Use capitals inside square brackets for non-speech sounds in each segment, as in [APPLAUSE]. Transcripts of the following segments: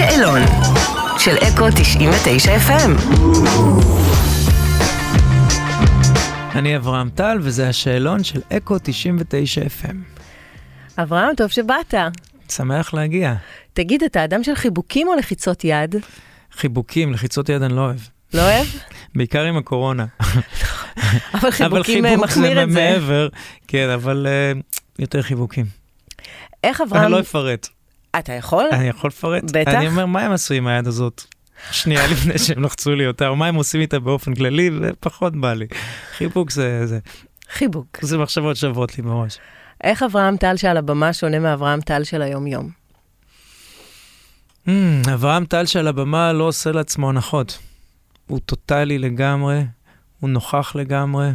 השאלון של אקו 99 FM. אני אברהם טל, וזה השאלון של אקו 99 FM. אברהם, טוב שבאת. שמח להגיע. תגיד, אתה אדם של חיבוקים או לחיצות יד? חיבוקים, לחיצות יד אני לא אוהב. לא אוהב? בעיקר עם הקורונה. [LAUGHS] אבל חיבוקים אבל מחמיר זה את זה. מעבר, כן, אבל uh, יותר חיבוקים. איך אני אברהם... לא אפרט. אתה יכול? אני יכול לפרט? בטח. אני אומר, מה הם עשו עם היד הזאת? שנייה לפני [LAUGHS] שהם לחצו לי אותה, או מה הם עושים איתה באופן כללי, ופחות בא לי. חיבוק זה, זה, חיבוק. זה מחשבות שעוברות לי בראש. איך אברהם טל שעל הבמה שונה מאברהם טל של היום-יום? Mm, אברהם טל שעל הבמה לא עושה לעצמו הנחות. הוא טוטאלי לגמרי, הוא נוכח לגמרי.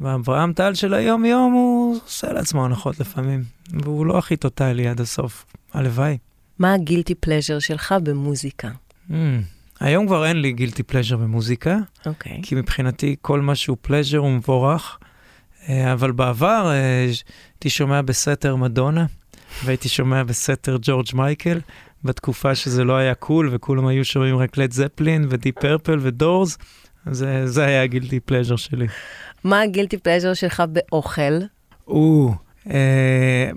ואברהם טל של היום-יום הוא עושה לעצמו הנחות לפעמים, והוא לא הכי טוטאלי עד הסוף. הלוואי. מה ה guilty pleasure שלך במוזיקה? Mm, היום כבר אין לי guilty pleasure במוזיקה, אוקיי. כי מבחינתי כל מה שהוא pleasure הוא מבורך. אה, אבל בעבר אה, הייתי שומע בסתר מדונה, והייתי שומע בסתר ג'ורג' מייקל, בתקופה שזה לא היה cool, וכולם היו שומעים רק לד זפלין ודיפ פרפל ודורס, זה, זה היה הגילטי פלז'ר שלי. מה הגילטי פלז'ר שלך באוכל? או,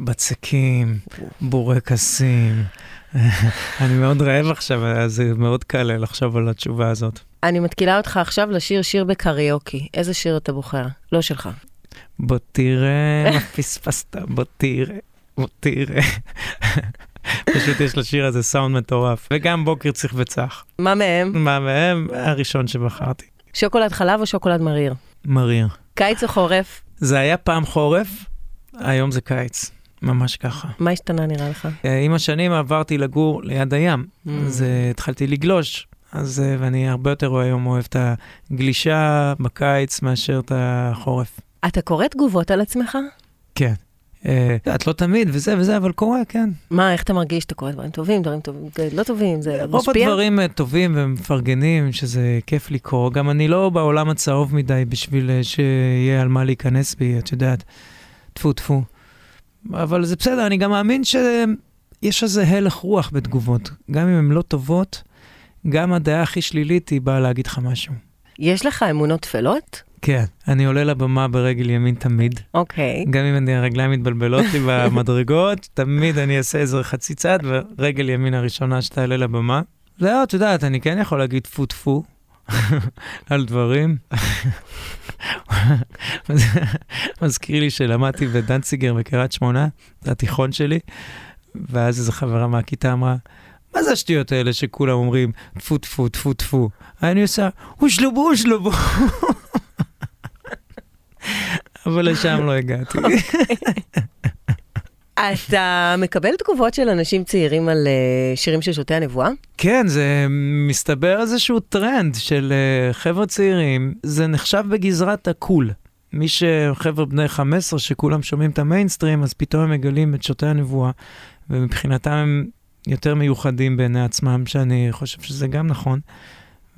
בצקים, בורקסים. [LAUGHS] אני מאוד רעב עכשיו, אז זה מאוד קל לחשוב על התשובה הזאת. אני מתקילה אותך עכשיו לשיר שיר בקריוקי. איזה שיר אתה בוחר? לא שלך. בוא תראה מה פספסת, בוא תראה, בוא תראה. [LAUGHS] פשוט יש לשיר הזה סאונד מטורף. וגם בוקר צריך וצח. מה מהם? מה מהם? הראשון שבחרתי. שוקולד חלב או שוקולד מריר? מריר. קיץ או חורף? זה היה פעם חורף, היום זה קיץ. ממש ככה. מה השתנה נראה לך? אה, עם השנים עברתי לגור ליד הים, Mm. אז אה, התחלתי לגלוש. אז, אה, ואני הרבה יותר היום אוהב את הגלישה בקיץ מאשר את החורף. אתה קורא תגובות על עצמך? כן. את לא תמיד וזה וזה, אבל קורה, כן. מה, איך אתה מרגיש שאתה קורא דברים טובים, דברים טובים, לא טובים, זה רוב משפיע? הדברים אה, טובים ומפרגנים, שזה כיף לקרוא. גם אני לא בעולם הצהוב מדי בשביל שיהיה על מה להיכנס בי, את יודעת. טפו טפו. אבל זה בסדר, אני גם מאמין שיש איזה הלך רוח בתגובות. גם אם הן לא טובות, גם הדעה הכי שלילית היא באה להגיד לך משהו. יש לך אמונות טפלות? כן, אני עולה לבמה ברגל ימין תמיד. אוקיי. גם אם אני, הרגליים מתבלבלות לי במדרגות, תמיד אני אעשה איזה חצי צעד, ורגל ימין הראשונה שתעלה לבמה. זהו, את יודעת, אני כן יכול להגיד טפו טפו [LAUGHS] על דברים. [LAUGHS] מזכיר לי שלמדתי בדנציגר בקריית שמונה, זה התיכון שלי, ואז איזו חברה מהכיתה אמרה, מה זה השטויות האלה שכולם אומרים טפו טפו טפו טפו? אני עושה, הושלבו הושלבו. [LAUGHS] אבל לשם לא הגעתי. [LAUGHS] אתה מקבל תגובות של אנשים צעירים על אה, שירים של שוטי הנבואה? כן, זה מסתבר איזשהו טרנד של uh, חבר'ה צעירים, זה נחשב בגזרת ה cool. מי שחבר'ה בני 15 שכולם שומעים את המיינסטרים, אז פתאום הם מגלים את שוטי הנבואה, ומבחינתם הם יותר מיוחדים בעיני עצמם, שאני חושב שזה גם נכון.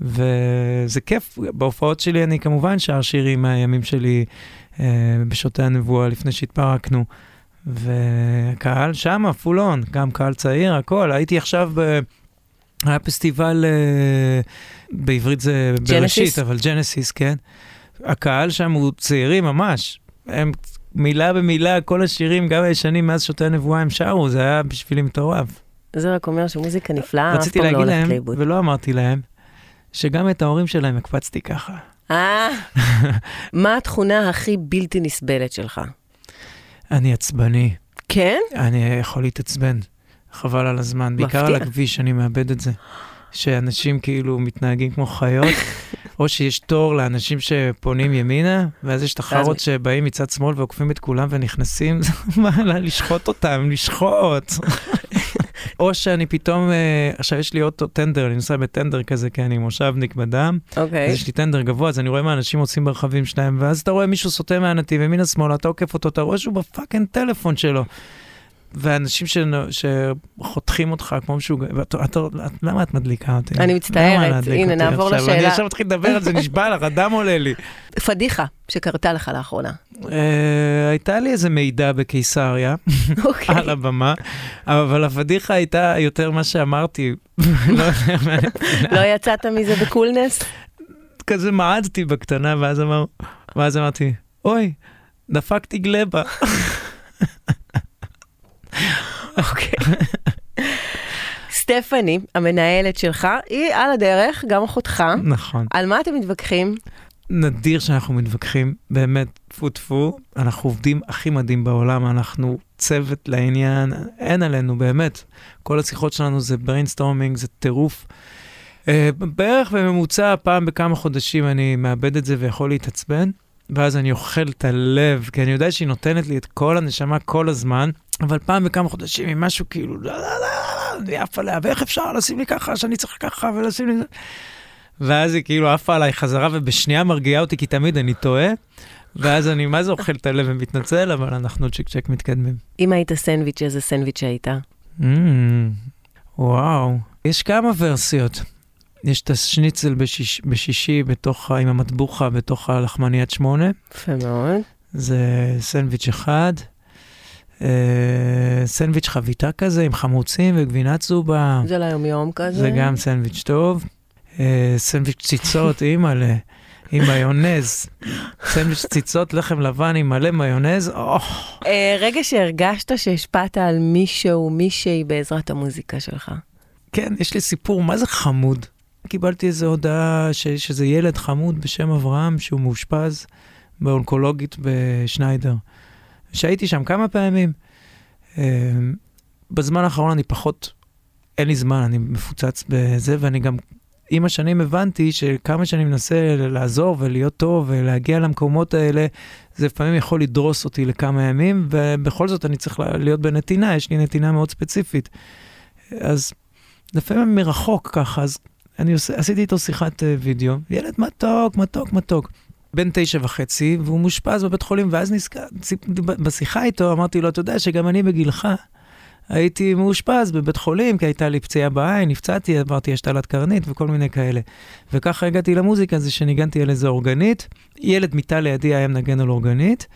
וזה כיף, בהופעות שלי אני כמובן שר שירים מהימים שלי uh, בשוטי הנבואה לפני שהתפרקנו. והקהל שם, פול און, גם קהל צעיר, הכל. הייתי עכשיו ב... היה פסטיבל, אה, בעברית זה בראשית, אבל ג'נסיס, כן. הקהל שם הוא צעירי ממש. הם מילה במילה, כל השירים, גם הישנים מאז שותי הנבואה הם שרו, זה היה בשבילי מטורף. זה רק אומר שמוזיקה נפלאה, אף רציתי פעם לא להגיד הולכת להם, לאיבוד. ולא אמרתי להם, שגם את ההורים שלהם הקפצתי ככה. אה, [LAUGHS] מה התכונה הכי בלתי נסבלת שלך? אני עצבני, כן? אני יכול להתעצבן, חבל על הזמן, בעיקר על מפתיע. הכביש, אני מאבד את זה. שאנשים כאילו מתנהגים כמו חיות, [LAUGHS] או שיש תור לאנשים שפונים ימינה, ואז יש את החארות שבאים מצד שמאל ועוקפים את כולם ונכנסים, [LAUGHS] מה, לשחוט אותם, לשחוט. [LAUGHS] או שאני פתאום, אה, עכשיו יש לי אוטו טנדר, אני נוסע בטנדר כזה, כי אני מושבניק בדם, אוקיי. אז יש לי טנדר גבוה, אז אני רואה מה אנשים עושים ברכבים שלהם, ואז אתה רואה מישהו סוטה מהנתיב ימינה שמאלה, אתה עוקף אותו, אתה רואה שהוא בפאקינג טלפון שלו. ואנשים שנ- שחותכים אותך כמו משוגע, ואת- את- את- למה את מדליקה אותי? אני מצטערת. הנה, נעבור עכשיו? אני לשאלה. עכשיו מתחיל לדבר על זה, נשבע לך, הדם עולה לי. [LAUGHS] פדיחה שקרתה לך לאחרונה. אה, הייתה לי איזה מידע בקיסריה, [LAUGHS] אוקיי. על הבמה, אבל הפדיחה הייתה יותר מה שאמרתי. [LAUGHS] לא אני- לא יצאת מזה בקולנס? כזה מעדתי בקטנה, ואז אמרתי, אוי, דפקתי גלבה. אוקיי. סטפני, המנהלת שלך, היא על הדרך, גם אחותך. נכון. על מה אתם מתווכחים? נדיר שאנחנו מתווכחים, באמת, טפו טפו, אנחנו עובדים הכי מדהים בעולם, אנחנו צוות לעניין, אין עלינו, באמת. כל השיחות שלנו זה brainstorming, זה טירוף. Uh, בערך בממוצע, פעם בכמה חודשים אני מאבד את זה ויכול להתעצבן, ואז אני אוכל את הלב, כי אני יודע שהיא נותנת לי את כל הנשמה כל הזמן, אבל פעם בכמה חודשים עם משהו כאילו, לא, לא, לא, לא, אני עף עליה, ואיך אפשר לשים לי ככה, שאני צריך ככה, ולשים לי... ואז היא כאילו עפה עליי חזרה ובשנייה מרגיעה אותי, כי תמיד אני טועה. ואז אני מה זה אוכל את הלב ומתנצל, אבל אנחנו צ'יק צ'ק מתקדמים. אם היית סנדוויץ', איזה סנדוויץ' היית? Mm, וואו, יש כמה ורסיות. יש את השניצל בשיש, בשישי בתוך, עם המטבוחה בתוך הלחמניית שמונה, יפה מאוד. זה סנדוויץ' אחד. אה, סנדוויץ' חביתה כזה עם חמוצים וגבינה צהובה. זה ליומיום כזה. זה גם סנדוויץ' טוב. אה, סנדוויץ' ציצות, אימא'לה, עם מיונז. סנדוויץ' ציצות, לחם לבן עם מלא מיונז, אוח. אה, רגע שהרגשת שהשפעת על מישהו, מישהי בעזרת המוזיקה שלך. כן, יש לי סיפור, מה זה חמוד? קיבלתי איזו הודעה ש- שזה ילד חמוד בשם אברהם, שהוא מאושפז באונקולוגית בשניידר. שהייתי שם כמה פעמים. אה, בזמן האחרון אני פחות, אין לי זמן, אני מפוצץ בזה, ואני גם עם השנים הבנתי שכמה שאני מנסה לעזור ולהיות טוב ולהגיע למקומות האלה, זה לפעמים יכול לדרוס אותי לכמה ימים, ובכל זאת אני צריך להיות בנתינה, יש לי נתינה מאוד ספציפית. אז לפעמים מרחוק ככה, אז אני עושה, עשיתי איתו שיחת אה, וידאו, ילד מתוק, מתוק, מתוק. בן תשע וחצי, והוא מאושפז בבית חולים, ואז נזכר, בשיחה איתו אמרתי לו, אתה יודע שגם אני בגילך הייתי מאושפז בבית חולים, כי הייתה לי פציעה בעין, נפצעתי, עברתי השתלת קרנית וכל מיני כאלה. וככה הגעתי למוזיקה, זה שניגנתי על איזה אורגנית, ילד מיטה לידי היה מנגן על אורגנית,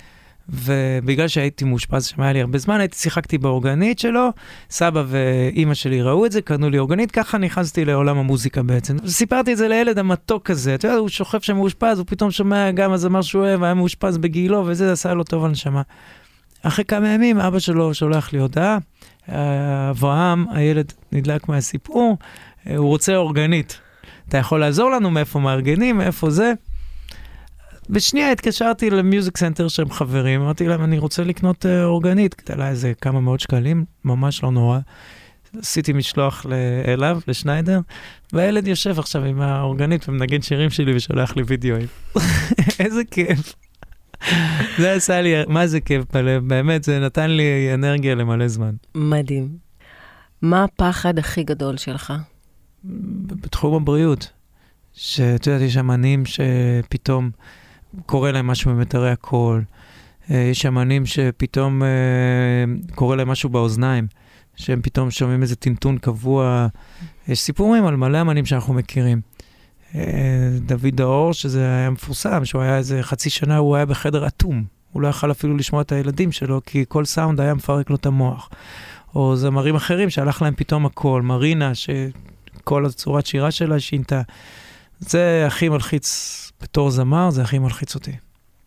ובגלל שהייתי מאושפז שם היה לי הרבה זמן, הייתי שיחקתי באורגנית שלו, סבא ואימא שלי ראו את זה, קנו לי אורגנית, ככה נכנסתי לעולם המוזיקה בעצם. סיפרתי את זה לילד המתוק הזה, אתה יודע, הוא שוכב שם מאושפז, הוא פתאום שומע גם הזמר שהוא אוהב, היה מאושפז בגילו, וזה עשה לו טוב הנשמה. אחרי כמה ימים אבא שלו שולח לי הודעה, אברהם, הילד נדלק מהסיפור, אה, הוא רוצה אורגנית. אתה יכול לעזור לנו מאיפה מארגנים, מאיפה זה? בשנייה התקשרתי למיוזיק סנטר שהם חברים, אמרתי להם, אני רוצה לקנות אה, אורגנית. עלה איזה כמה מאות שקלים, ממש לא נורא. עשיתי משלוח אליו, לשניידר, והילד יושב עכשיו עם האורגנית ומנגן שירים שלי ושולח לי וידאוים. [LAUGHS] איזה כיף. זה עשה לי, מה זה כיף בלב, באמת, זה נתן לי אנרגיה למלא זמן. מדהים. מה הפחד הכי גדול שלך? בתחום הבריאות, שאת יודעת, יש אמנים שפתאום קורה להם משהו במיתרי הקול, אה, יש אמנים שפתאום אה, קורה להם משהו באוזניים, שהם פתאום שומעים איזה טינטון קבוע. יש סיפורים על מלא אמנים שאנחנו מכירים. אה, דוד דאור, שזה היה מפורסם, שהוא היה איזה חצי שנה, הוא היה בחדר אטום. הוא לא יכל אפילו לשמוע את הילדים שלו, כי כל סאונד היה מפרק לו את המוח. או זמרים אחרים שהלך להם פתאום הקול, מרינה, שכל הצורת שירה שלה שינתה. זה הכי מלחיץ בתור זמר, זה הכי מלחיץ אותי.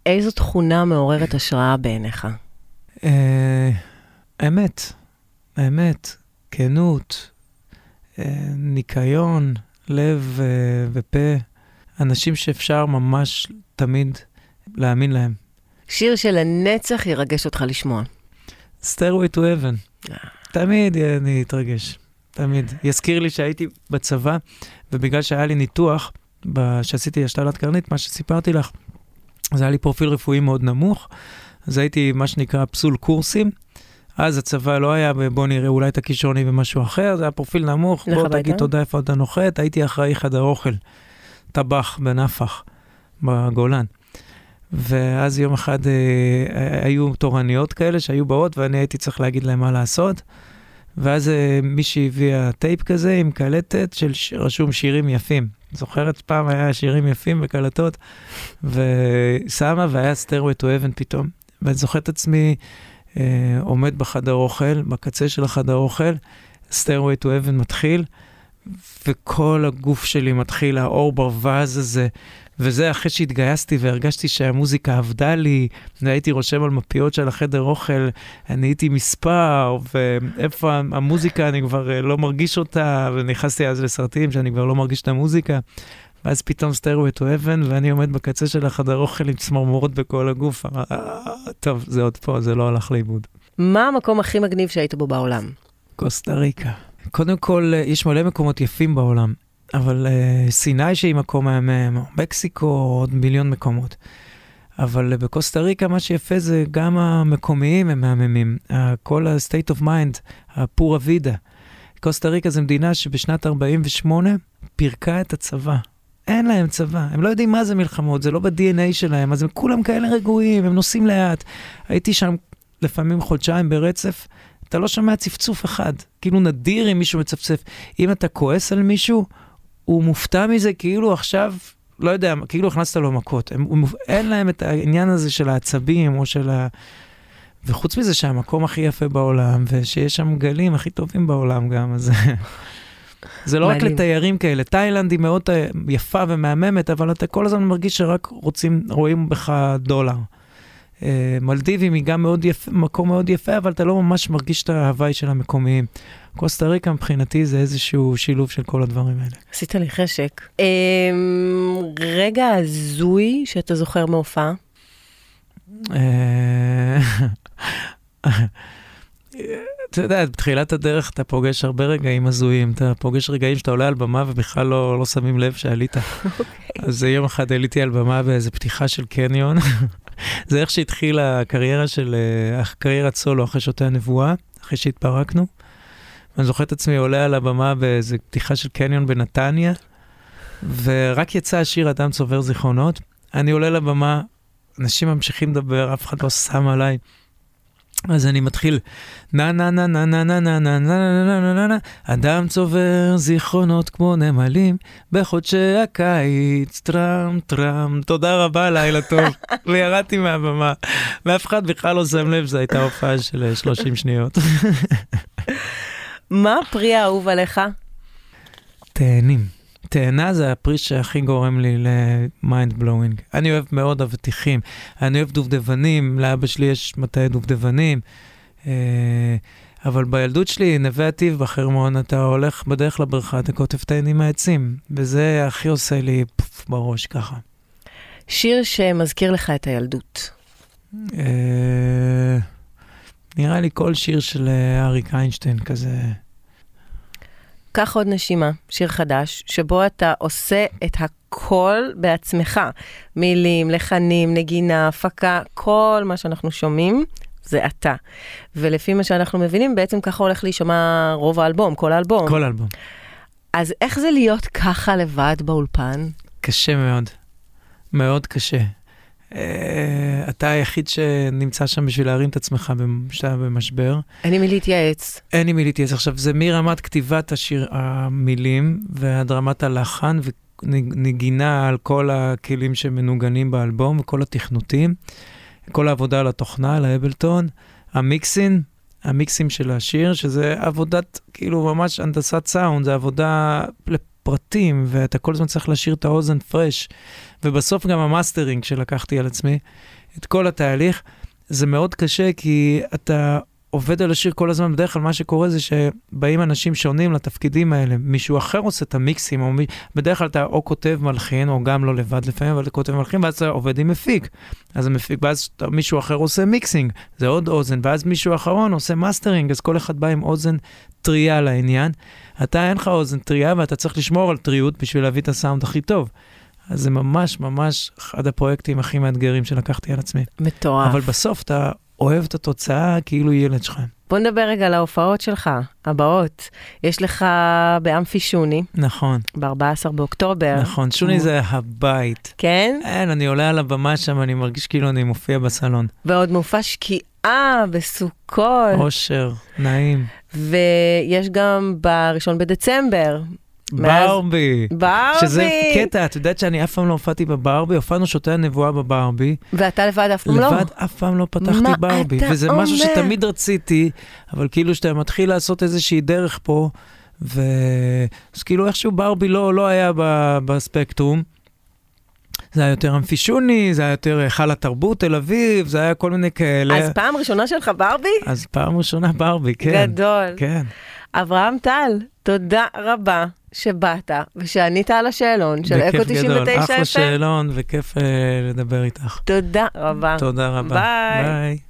איזו תכונה מעוררת השראה בעיניך? אה, אמת, אמת, כנות, אה, ניקיון, לב אה, ופה, אנשים שאפשר ממש תמיד להאמין להם. שיר שלנצח ירגש אותך לשמוע. Stairway to Heaven. תמיד אני אתרגש, תמיד. יזכיר לי שהייתי בצבא, ובגלל שהיה לי ניתוח, ב- שעשיתי השתלת קרנית, מה שסיפרתי לך, אז היה לי פרופיל רפואי מאוד נמוך, אז הייתי מה שנקרא פסול קורסים. אז הצבא לא היה בוא נראה אולי את הכישרוני ומשהו אחר, זה היה פרופיל נמוך, בוא הביתה? תגיד תודה איפה אתה נוחת, הייתי אחראי חדר אוכל, טבח בנפח, בגולן. ואז יום אחד אה, היו תורניות כאלה שהיו באות, ואני הייתי צריך להגיד להם מה לעשות. ואז אה, מישהי הביאה טייפ כזה עם קלטת של ש... רשום שירים יפים. זוכרת פעם היה שירים יפים בקלטות, ושמה והיה stairway to heaven פתאום. ואני זוכר את עצמי אה, עומד בחדר אוכל, בקצה של החדר אוכל, stairway to heaven מתחיל, וכל הגוף שלי מתחיל, האור ברווז הזה, וזה אחרי שהתגייסתי והרגשתי שהמוזיקה עבדה לי, והייתי רושם על מפיות של החדר אוכל, אני הייתי מספר, ואיפה המוזיקה, אני כבר אה, לא מרגיש אותה, ונכנסתי אז לסרטים שאני כבר לא מרגיש את המוזיקה. ואז פתאום סטיירו את אבן, ואני עומד בקצה של החדר אוכל עם צמרמורות בכל הגוף. אה, טוב, זה עוד פה, זה לא הלך לאיבוד. מה המקום הכי מגניב שהיית בו בעולם? קוסטה ריקה. קודם כל, אה, יש מלא מקומות יפים בעולם. אבל uh, סיני שהיא מקום מהמם, מקסיקו, עוד מיליון מקומות. אבל uh, בקוסטה ריקה מה שיפה זה גם המקומיים הם מהממים. Uh, כל ה-state of mind, הפורה וידה. קוסטה ריקה זו מדינה שבשנת 48' פירקה את הצבא. אין להם צבא, הם לא יודעים מה זה מלחמות, זה לא ב-DNA שלהם, אז הם כולם כאלה רגועים, הם נוסעים לאט. הייתי שם לפעמים חודשיים ברצף, אתה לא שומע צפצוף אחד. כאילו נדיר אם מישהו מצפצף. אם אתה כועס על מישהו, הוא מופתע מזה כאילו עכשיו, לא יודע, כאילו הכנסת לו מכות. הם, הוא, אין להם את העניין הזה של העצבים או של ה... וחוץ מזה שהמקום הכי יפה בעולם, ושיש שם גלים הכי טובים בעולם גם, אז... [LAUGHS] זה לא רק לתיירים כאלה, תאילנד היא מאוד יפה ומהממת, אבל אתה כל הזמן מרגיש שרק רוצים, רואים בך דולר. אה, מלדיבים היא גם מאוד יפה, מקום מאוד יפה, אבל אתה לא ממש מרגיש את ההוואי של המקומיים. קוסטה ריקה מבחינתי זה איזשהו שילוב של כל הדברים האלה. עשית לי חשק. אמ, רגע הזוי שאתה זוכר מהופעה? אה, [LAUGHS] אתה יודע, בתחילת הדרך אתה פוגש הרבה רגעים הזויים, אתה פוגש רגעים שאתה עולה על במה ובכלל לא, לא שמים לב שעלית. Okay. [LAUGHS] אוקיי. אז יום אחד עליתי על במה באיזה פתיחה של קניון. [LAUGHS] זה איך שהתחילה הקריירה של, אה, הקריירת סולו אחרי שותי הנבואה, אחרי שהתפרקנו. אני זוכר את עצמי עולה על הבמה באיזה פתיחה של קניון בנתניה, ורק יצא השיר אדם צובר זיכרונות. אני עולה לבמה, אנשים ממשיכים לדבר, אף אחד לא שם עליי. אז אני מתחיל, נה נה נה נה נה נה נה נה נה נה נה נה נה אדם צובר זיכרונות כמו נמלים בחודשי הקיץ, טראם טראם, תודה רבה, לילה טוב. וירדתי מהבמה, ואף אחד בכלל לא שם לב, זו הייתה הופעה של 30 שניות. מה הפרי האהוב עליך? תאנים. תאנה זה הפרי שהכי גורם לי ל mind blowing. אני אוהב מאוד אבטיחים, אני אוהב דובדבנים, לאבא שלי יש מטעי דובדבנים. אה, אבל בילדות שלי, נווה עתיב בחרמון, אתה הולך בדרך לבריכה, אתה קוטף תאנים מהעצים, וזה הכי עושה לי פוף בראש ככה. שיר שמזכיר לך את הילדות. אה, נראה לי כל שיר של אה, אריק איינשטיין כזה. קח עוד נשימה, שיר חדש, שבו אתה עושה את הכל בעצמך. מילים, לחנים, נגינה, הפקה, כל מה שאנחנו שומעים. זה אתה. ולפי מה שאנחנו מבינים, בעצם ככה הולך להישמע רוב האלבום, כל האלבום. כל האלבום. אז איך זה להיות ככה לבד באולפן? קשה מאוד. מאוד קשה. אה, אתה היחיד שנמצא שם בשביל להרים את עצמך כשאתה במשבר. אין לי מי להתייעץ. אין לי מי להתייעץ. עכשיו, זה מרמת כתיבת השיר, המילים ועד רמת הלחן ונגינה על כל הכלים שמנוגנים באלבום וכל התכנותים, כל העבודה על התוכנה, על האבלטון, ה mixing, המיקסים של השיר, שזה עבודת, כאילו ממש הנדסת סאונד, זה עבודה פרטים, ואתה כל הזמן צריך להשאיר את האוזן fresh. ובסוף גם המאסטרינג שלקחתי על עצמי, את כל התהליך, זה מאוד קשה כי אתה עובד על השיר כל הזמן, בדרך כלל מה שקורה זה שבאים אנשים שונים לתפקידים האלה, מישהו אחר עושה את המיקסים, או מי... בדרך כלל אתה או כותב מלחין, או גם לא לבד לפעמים, אבל כותב מלחין, ואז אתה עובד עם מפיק. אז המפיק, ואז מישהו אחר עושה mixing, זה עוד אוזן, ואז מישהו אחרון עושה מאסטרינג, אז כל אחד בא עם אוזן טריה לעניין. אתה אין לך אוזן טריה ואתה צריך לשמור על טריות בשביל להביא את הסאונד הכי טוב. אז זה ממש ממש אחד הפרויקטים הכי מאתגרים שלקחתי על עצמי. מטורף. אבל בסוף אתה אוהב את התוצאה כאילו ילד שלך. בוא נדבר רגע על ההופעות שלך, הבאות. יש לך באמפי שוני, נכון, ב-14 באוקטובר. נכון. שוני זה הבית. כן? אין, אני עולה על הבמה שם, אני מרגיש כאילו אני מופיע בסלון. ועוד מופע שקיעה בסוכות. אושר, נעים. ויש גם בראשון בדצמבר. ברבי. ברבי! שזה קטע, את יודעת שאני אף פעם לא הופעתי בברבי, הופענו שותי הנבואה בברבי, ואתה לבד אף פעם לא. לבד אף פעם לא פתחתי ברבי, וזה משהו אומר? שתמיד רציתי, אבל כאילו שאתה מתחיל לעשות איזושהי דרך פה, ו... אז כאילו איכשהו ברבי לא, לא היה ב... בספקטרום. זה היה יותר אמפישוני, זה היה יותר היכל התרבות תל אביב, זה היה כל מיני כאלה. אז פעם ראשונה שלך ברבי? אז פעם ראשונה ברבי, כן. גדול. כן. אברהם טל, תודה רבה שבאת ושענית על השאלון של אקו בכיף גדול, 99 אחלה. שאלון וכיף אה, לדבר איתך. תודה רבה. תודה רבה. ביי. ביי.